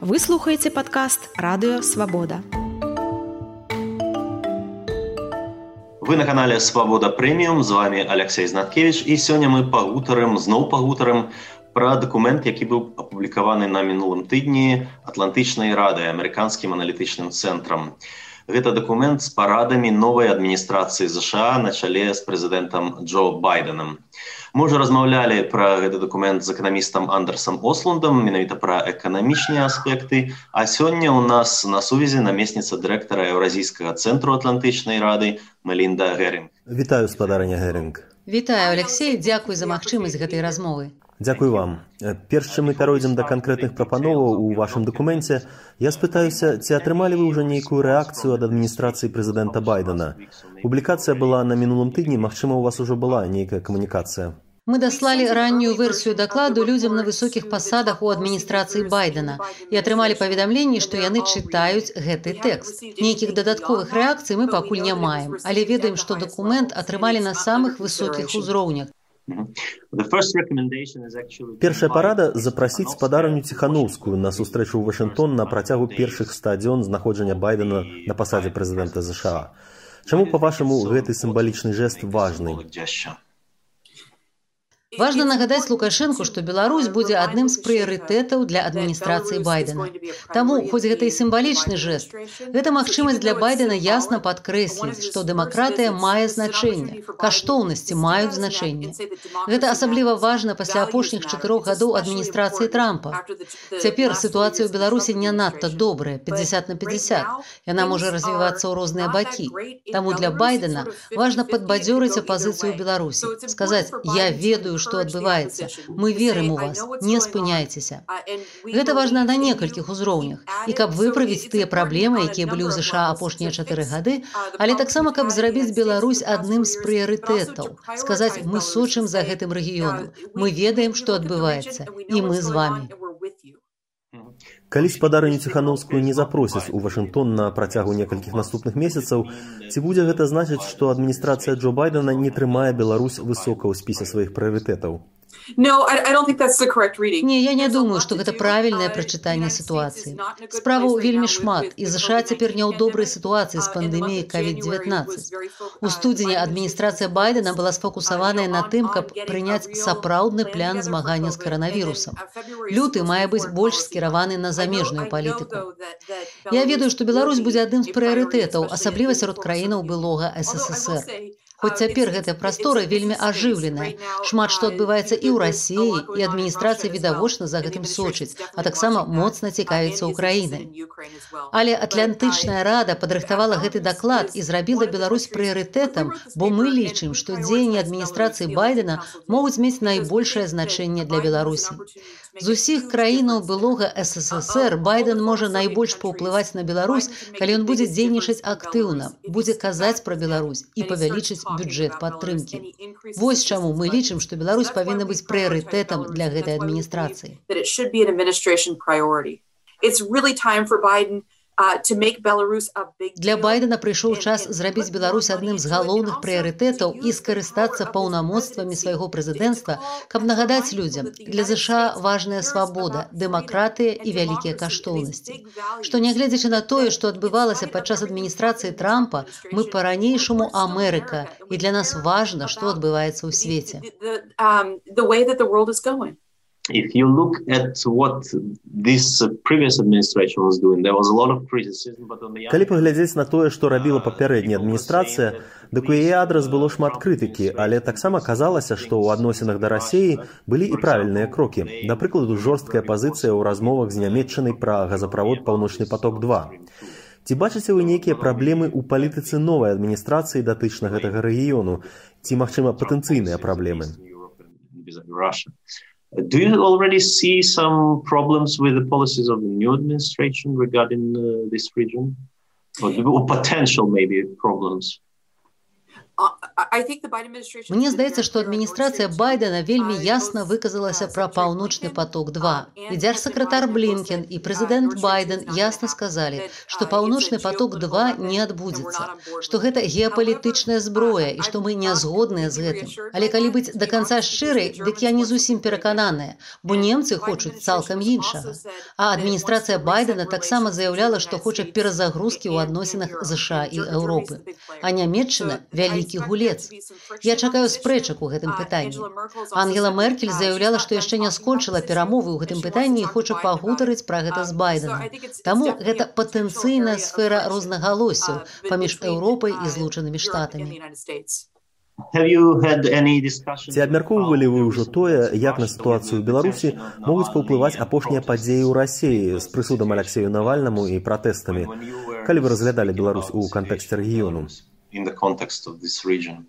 Вы слухаеце падкаст радыё свабода. Вы на канале свабода прэміум з вами Алексей Знаткевич і сёння мы пагутарым зноў пагутарым пра дакумент, які быў апублікаваны на мінулым тыдні атлантычнай рады амерыканскім аналітычным цэнтрам. Гэта дакумент з парадамі новай адміністрацыі ЗША на чале з прэзідэнтам Джо Байденам. Мы уже размаўлялі пра гэты документ з эканамістам Андерсом Осландам, менавіта пра эканамічныя аспекты. А сёння ў нас на сувязі намесніца дырэктара еўразійскага цэнтру атлантычнай рады Мелінда Геринг. Вітаю спадарня Геринг. Вітаю Алексей, дзякуй за магчымасць гэтай размовы. Дзякуй вам. Перш чым мы пяройдзем да канкрэтных прапановаў у вашым дакуменце, я спытаюся, ці атрымалі вы ўжо нейкую рэакцыю ад адміністрацыі прэзідэнта Байдена. Публікацыя была на мінулым тыдні, магчыма, у вас ужо была нейкая камунікацыя. Мы даслалі раннюю версію дакладу людзям на высокіх пасадах у адміністрацыі байдена і атрымалі паведамленні што яны чытаюць гэты тэкст нейкіх дадатковых рэакцый мы пакуль не маем але ведаем што дакумент атрымалі на самых высокіх узроўнях Першая парада запрасіць спадарню ціхановскую на сустрэчу ў Вашынгтон на працягу першых стадзён знаходжання байдена на пасадзе прэзідэнта ЗША. Чаму па-вашаму гэты сімвалічны жэст важны? Важна нагадаць лукашэнку, што Беларусь будзе адным з прыярытэтаў для адміністрацыі байдена. Таму хоць гэта і сімвалічны жэст, гэта магчымасць для байдена ясна падкрэсліць, што дэмакратыя мае значэнне, каштоўнасці маюць значэнне. Гэта асабліва важна пасля апошніх чатырох гадоў адміністрацыі трампа. Цяпер сітуацыя ў Беларусі не надта добрая 50 на 50. Яна можа развівацца ў розныя бакі. Таму для байдена важна падбадзёрыць апазіцыю Беларусі, сказаць я ведаю, што адбываецца мы верым у вас. не спыняйцеся гэта важна на некалькіх узроўнях і каб выправіць тыя праблемы якія былі ў ЗША апошнія чатыры гады але таксама каб зрабіць Беларусь адным з прыярытэтаў сказаць мы сочым за гэтым рэгіёнам мы ведаем што адбываецца і мы з вами Калі спадарню ціхановскую не запросяць у Вашынгтон на працягу некалькіх наступных месяцаў, ці будзе гэта значыць, што адміністрацыя Джо Байдена не трымае Беларусь высока ў спісе сваіх прыярытэтаў? No, I, I don't think that's the correct reading. Не, я не думаю, што гэта правільнае прачытанне сітуацыі. Справаў вельмі шмат, і ЗША цяпер не ў добрай сітуацыі з пандэміяй COVID-19. У студзені адміністрацыя Байдена была сфокусаваная на тым, каб прыняць сапраўдны план змагання з каранавірусам. Люты мае быць больш скіраваны на замежную палітыку. Я ведаю, што Беларусь будзе адным з прыярытэтаў, асабліва сярод краінаў былога ССР. Хоць цяпер гэтая прастора вельмі ажыўленая. Шмат што адбываецца і ў рассіі і адміністрацыя відавочна за гэтым сочыць, а таксама моцна цікавіцца ўкраінай. Але атлантычная рада падрыхтавала гэты даклад і зрабіла Беларусь прыярытэтам, бо мы лічым, што дзеянні адміністрацыі байдена могуць мець найбольшае значэнне для Беларусі. З усіх краінаў былога ССР байден можа найбольш паўплываць на Беларусь, калі ён будзе дзейнічаць актыўна, будзе казаць пра Беларусь і павялічыць бюджэт падтрымкі. Вось чаму мы лічым, што Беларусь павінна быць прыярытэтам для гэтай адміністрацыі. It's really time for Biden Для байдена прыйшоў час зрабіць Беларусь адным з галоўных прыярытэтаў і скарыстацца паўнамоцтвамі свайго прэзідэнцтва, каб нагадаць людзям, для ЗША важная свабода, дэмакратыя і вялікія каштоўнасці. Што нягледзячы на тое, што адбывалася падчас адміністрацыі трампа, мы па-ранейшаму Амерыка і для нас важна, што адбываецца ў свеце. If you look at what this previous administration was doing there was a lot of criticism but on the калі паглядзець на тое што рабіла папярэдняя адміністрацыя дык у яе адрас было шмат крытыкі але таксама казалася што ў адносінах да рассеі былі і правільныя крокі да прыкладу жорсткая пазіцыя ў размовах з нямметчанай пра газаправод паўночны поток 2 ці бачыце вы нейкія праблемы ў палітыцы новай адміністрацыі датычна гэтага рэгіёну ці магчыма патэнцыйныя праблемы. Do you already see some problems with the policies of the new administration regarding uh, this region? Or, or potential maybe problems? Мне здаецца, што адміністрацыя байдена вельмі ясна выказалася пра паўночны поток 2 і дзяржсакратар блінкен і прэзідэнт байден ясна сказалі што паўночны поток 2 не адбудзецца што гэта геапалітычная зброя і што мы не згодныя з гэтым але калі быць до конца шчырай дык я не зусім перакананая бо немцы хочуць цалкам іншага а адміністрацыя байдена таксама заяўляла што хоча перазагрузкі ў адносінах ЗША і Еўропы а нямметчына вялікі гулец я чакаю спрэчак у гэтым пытанні. Ангела меркель заяўляла што яшчэ не скончыла перамовы ў гэтым пытанні і хоча пагутарыць пра гэта з байдена Таму гэта патэнцыйная сфера рознагалосяў паміж Еўропай і злучанымі штатамі. Ці абмяркоўвалі вы ўжо тое, як на сітуацыю ў Беларусі могуць паўплываць апошнія падзеі ў рассіі з прысудам Алексею Навальнаму і пратэстамі, калі вы разглядалі Беларусь у кантэксце рэгіёну? in the context of this region.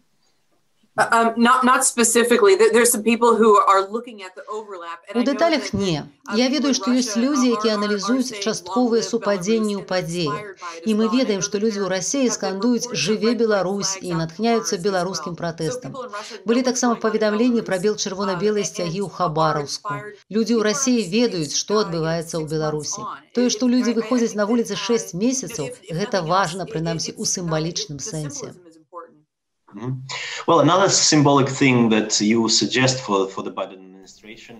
У дэталях не. Я ведаю, што ёсць людзі, якія аналізуюць частковыя супадзенні ў падзеі. І мы ведаем, што людзі ў рассіі скандуюць жыве Беларусь і натхняюцца беларускім пратэстам. Былі таксама паведамленні пра бел чырвона-белыя сцягі ў хабараўску. Людзі ў рассіі ведаюць, што адбываецца ў Беларусі. Тое, што людзі выходзяць на вуліцы 6 месяцаў, гэта важна прынамсі ў сімвалічным сэнсе.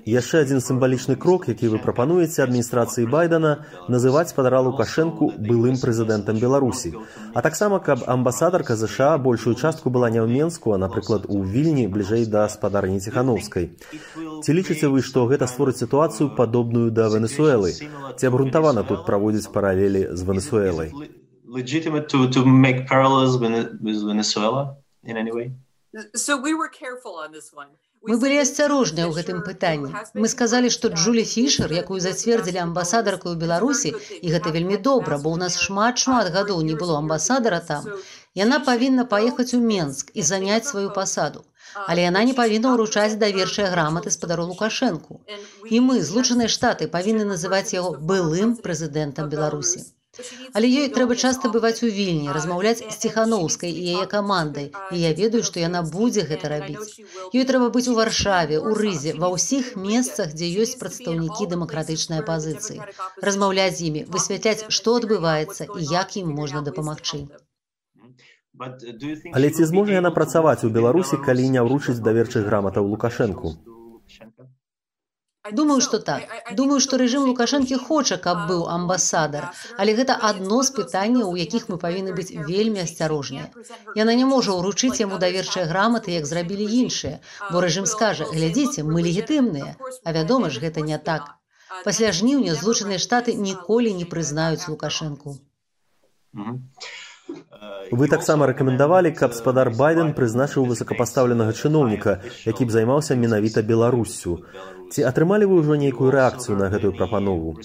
Яшчэ адзін сімвалічны крок, які вы прапануеце адміністрацыі байдена называць спадара лукашэнку былым прэзідэнтам беларусі а таксама каб амбасадарка ЗША большую частку была не ў менску а напрыклад у вільні бліжэй да спадарні ціхановскай ці лічыце вы што гэта створыць сітуацыю падобную да венесуэлы. Ці абгрунтавана тут праводзіць паралелі з венесуэлай legitimate to, to make parallels with Venezuela? In any way? So we were careful on this one. Мы былі асцярожныя ў гэтым пытанні. Мы сказалі, што Джулі Фішер, якую зацвердзілі амбасадарку ў Беларусі, і гэта вельмі добра, бо ў нас шмат шмат гадоў не было амбасадара там. Яна павінна паехаць у Менск і заняць сваю пасаду. Але яна не павінна ўручаць даверчыя граматы спадару Лукашэнку. І мы, злучаныя штаты, павінны называць яго былым прэзідэнтам Беларусі. Але ёй трэба часта бываць у вільні, размаўляць з ціханаўскай і яе камандай. І я ведаю, што яна будзе гэта рабіць. Ёй трэба быць у варшаве, у рызе, ва ўсіх месцах, дзе ёсць прадстаўнікі дэмакратычнай апазіцыі. Размаўляць з імі, высвятляць, што адбываецца і як ім можна дапамагчы. Але ці зможа яна працаваць у Беларусі, калі не ўручыць даверчых граматаў Лукашэнку? Думаю, што так. Думаю, што рэжым Лукашэнкі хоча, каб быў амбасадар, але гэта адно з пытанняў, у якіх мы павінны быць вельмі асцярожныя. Яна не можа ўручыць яму даверчыя граматы, як зрабілі іншыя, бо рэжым скажа: глядзіце, мы легітымныя, а вядома ж, гэта не так. Пасля жніўня злучаныя штаты ніколі не прызнаюць Лукашэнку. Mm -hmm. Вы таксама рэкамендавалі, каб спадар Байден прызначыў высокапастаўленага чыноўніка, які б займаўся менавіта Беларуссю. Ці атрымалі вы ўжо нейкую рэакцыю на гэтую прапанову?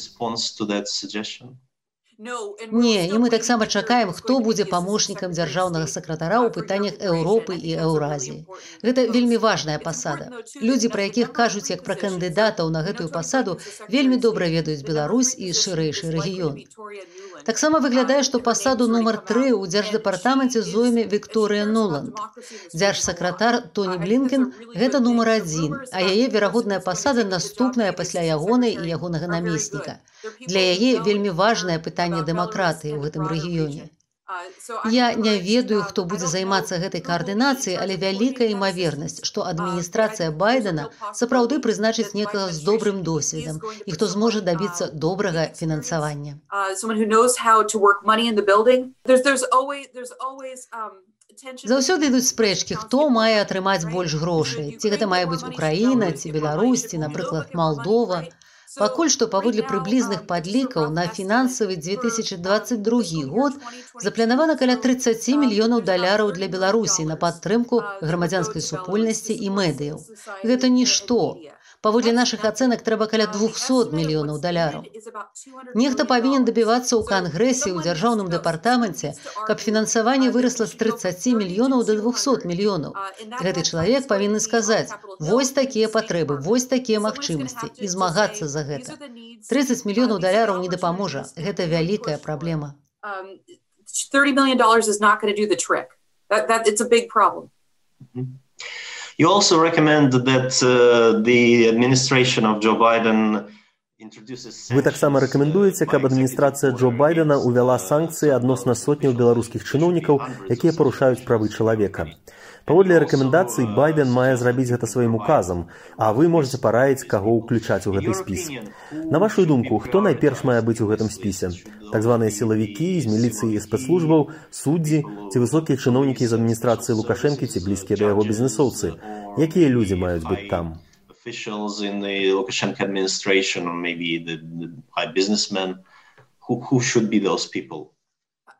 Не, і мы таксама чакаем, хто будзе памочнікам дзяржаўнага сакратара ў пытаннях Еўропы і Еўразіі. Гэта вельмі важная пасада. Людзі, пра якіх кажуць як пра кандыдатаў на гэтую пасаду, вельмі добра ведаюць Беларусь і шырэйшы рэгіён. Таксама выглядае, што пасаду нумар 3 ў дзярждэпартаменце зойме Вікторыя Ноланд. Дзяржсакратар Тоні Блінкен гэта нумар адзін, а яе верагодная пасада наступная пасля ягонай і ягонага намесніка. Для яе вельмі важнае пытанне дэмакратыі ў гэтым рэгіёне. Я не ведаю, хто будзе займацца гэтай каардынацыяй, але вялікая імавернасць, што адміністрацыя байдена сапраўды прызначыць некага з добрым досведам і хто зможа дабіцца добрага фінансавання. Заўсёды ідуць спрэчкі, хто мае атрымаць больш грошай. Ці гэта мае быць Украіна, ці Беларусьці, напрыклад, Малдова. Пакуль што паводле прыблізных падлікаў на фінансавы 2022 год запланавана каля 30 мільёнаў даляраў для Беларусі на падтрымку грамадзянскай супольнасці і медыяў. Гэта нішто. Паводле нашых ацэнак трэба каля 200 мільёнаў даляраў. Нехта павінен дабівацца ў кангрэсе ў дзяржаўным дэпартаменце, каб фінансаванне вырасла з 30 мільёнаў до 200 мільёнаў. Гэты чалавек павінны сказаць: вось такія патрэбы, вось такія магчымасці і змагацца за гэта. 30 мільёнаў даляраў не дапаможа. Гэта вялікая праблема. 30 million dollars is not going to do the trick. That, that it's a big problem. Mm-hmm. You also recommend that uh, the administration of Joe Biden Вы таксама рэкамендуеце, каб адміністрацыя Джо Байдена увяла санкцыі адносна сотняў беларускіх чыноўнікаў, якія парушаюць правы чалавека. Паводле рэкамендацый байден мае зрабіць гэта сваім указам, а вы можете параіць каго ўключаць у гэты спіс. На вашу думку, хто найперш мае быць у гэтым спісе? Так званыя сілавікі з міліцыі і спецслужбаў, суддзі ці высокія чыноўнікі з адміністрацыі лукашэнкі ці блізкія да яго бізнесоўцы. Якія людзі маюць быць там? officials in the Lukashenko administration or maybe the, the high businessmen who, who should be those people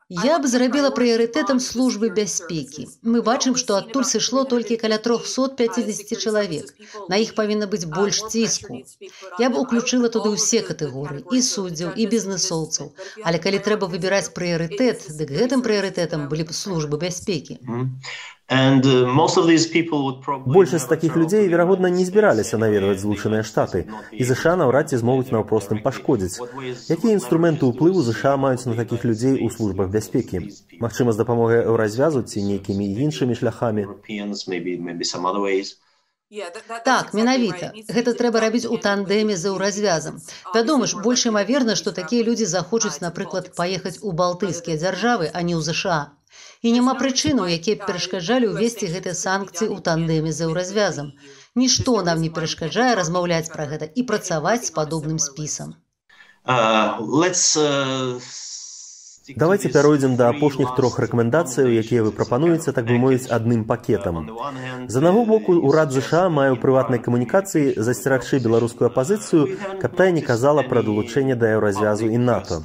Я б зрабіла прыярытэтам службы бяспекі. Мы бачым, што адтуль сышло толькі каля 350 чалавек. На іх павінна быць больш ціску. Я б уключыла туды ўсе катэгорыі і суддзяў і бізнесоўцаў. Але калі трэба выбіраць прыярытэт, дык гэтым прыярытэтам былі б службы бяспекі. Большасць такіх людзей, верагодна, не збіраліся наведваць злучаныя штаты, і ЗША наўрад ці змогуць наўпрост ім пашкодзіць. Якія інструменты ўплыву ЗША маюць на такіх людзей у службах бяспекі? Магчыма, з дапамогай еўразвязу ці нейкімі іншымі шляхамі? Так, менавіта. Гэта трэба рабіць у тандэме за ўразвязам. Вядома ж, больш імаверна, што такія людзі захочуць, напрыклад, паехаць у балтыйскія дзяржавы, а не ў ЗША. І няма прычынаў, якія перашкаджалі ўвесці гэтыя санкцыі ў тандеме з еўразвязам. Нішто нам не перашкаджае размаўляць пра гэта і працаваць з падобным спісам. Uh, uh, Давайте пяройдзем да апошніх трох рэкамендацыяў, якія вы прапануеце, так бы мовіць адным пакетам. З аднаго боку урад ЗША мае ў прыватнай камунікацыі засцерагчы беларускую апазіцыю, каб тая не казала пра далучэнне да еўразвязу і НАТО.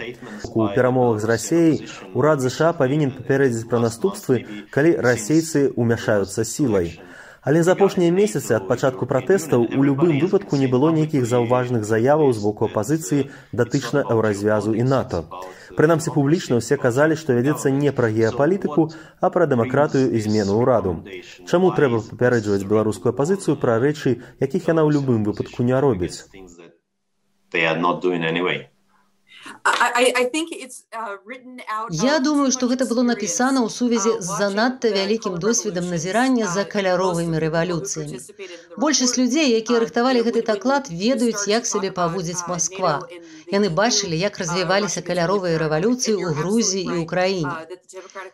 У перамовах з рассеяй урад ЗША павінен папярэдзіць пра наступствы, калі расейцы ўмяшаюцца сілай. Але за апошнія месяцы ад пачатку пратэстаў у любым выпадку не было нейкіх заўважных заяваў з боку апазіцыі датычна еўразвязу і НАТО. Прынамсі публічна ўсе казалі, што вядзецца не пра геапалітыку, а пра дэмакратыю і змену ўраду. Чаму трэба папярэджваць беларускую апазіцыю пра рэчы, якіх яна ў любым выпадку не робіць? Uh, Я думаю, што гэта было напісана ў сувязі з занадта вялікім досведам назірання за каляровымі рэвалюцыямі. Большасць людзей, якія рыхтавалі гэты таклад, ведаюць, як сабе паводзіць Масква. Яны бачылі, як развіваліся каляровыя рэвалюцыі ў Грузіі і ўкраіне.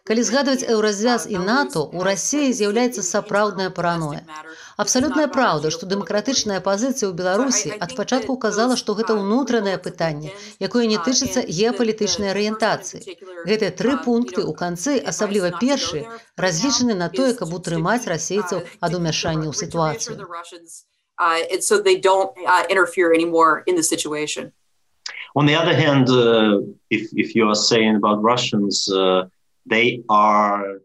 Калі згадваць еўразвяз і НАТО, у рассіі з'яўляецца сапраўдная параноя. Абсалютная праўда, што дэмакратычная пазіцыя ў Беларусі ад пачатку казала, што гэта ўнутранае пытанне, якое не тычыцца геапалітычнай арыентацыі. Гэтыя тры пункты ў канцы, асабліва першы, разлічаны на тое, каб утрымаць расейцаў ад умяшання ў сітуацыю. Uh, uh. On the other hand, uh, if, if you are saying about Russians, uh, they are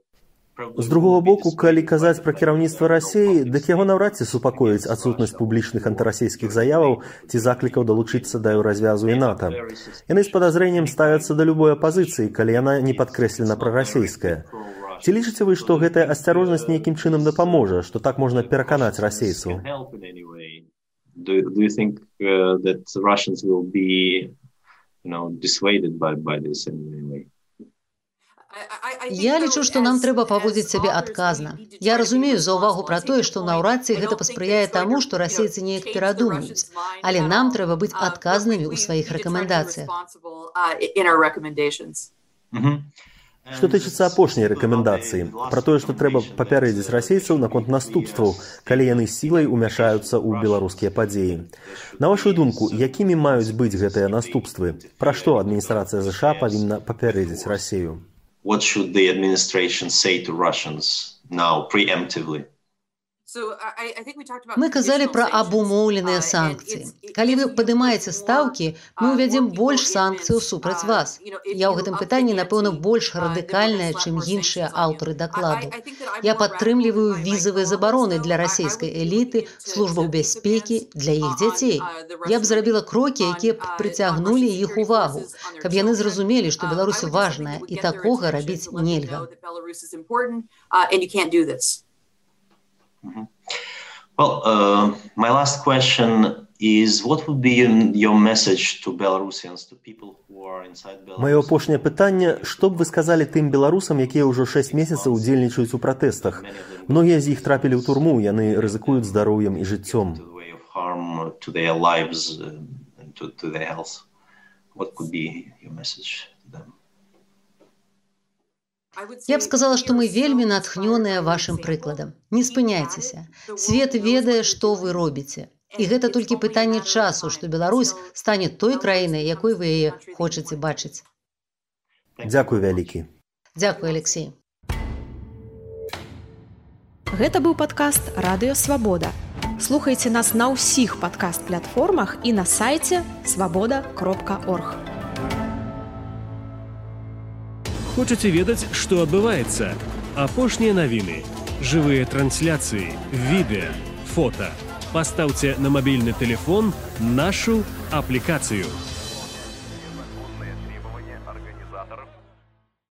З другого боку, калі казаць пра кіраўніцтва рассіі, дык яго наўрад ці супакоіць адсутнасць публічных антырасійскіх заяваў ці заклікаў далучыцца да развязу і НАТО. Яны з падазрэннем ставяцца да любой апазіцыі, калі яна не падкрэслена прарасійская. Ці лічыце вы, што гэтая асцярожнасць нейкім чынам дапаможа, што так можна пераканаць расейцаў? Do, do you think uh, that Russians will be you know, dissuaded by, by this in any way. Я лічу, што нам трэба паводзіць сябе адказна. Я разумею за ўвагу пра тое, што наўрад ці гэта паспрыяе таму, што расейцы неяк перадумаюць. Але нам трэба быць адказнымі ў сваіх рэкамендацыях. Mm -hmm. Што тычыцца апошняй рэкамендацыі пра тое, што трэба папярэдзіць расейцаў наконт наступстваў, калі яны сілай умяшаюцца ў беларускія падзеі. На вашу думку, якімі маюць быць гэтыя наступствы? Пра што адміністрацыя ЗША павінна папярэдзіць рассею? What should the administration say to Russians now preemptively? Мы казалі пра абумоўленыя uh, санкцыі. Калі вы падымаеце стаўкі, мы uh, ўвядзем больш санкцыяў супраць uh, вас. Я ў гэтым пытанні, напэўна, больш радыкальная, чым іншыя аўтары дакладу. Я падтрымліваю візавыя забароны для расійскай эліты, службаў бяспекі для іх дзяцей. Я б зрабіла крокі, якія б прыцягнулі іх увагу, каб яны зразумелі, што Беларусь важная і такога рабіць нельга. Mm -hmm. Well, uh, my last question Маё апошняе пытанне, што б вы сказалі тым беларусам, якія ўжо 6 месяцаў удзельнічаюць у пратэстах. Многія з іх трапілі ў турму, яны рызыкуюць здароўем і жыццём. Я б сказала, што мы вельмі натхнёныя вашым прыкладам. Не спыняйцеся. Свет ведае, што вы робіце. І гэта толькі пытанне часу, што Беларусь стане той краінай, якой вы яе хочаце бачыць. Дзякуй вялікі. Дзякуй, Алексей. Гэта быў падкаст радыёвабода. Слухайце нас на ўсіх падкаст-платформах і на сайце свабода кропка орг. Хочаце ведаць, што адбываецца? Апошнія навіны, жывыя трансляцыі, відэа, фото – Поставьте на мобильный телефон нашу аппликацию –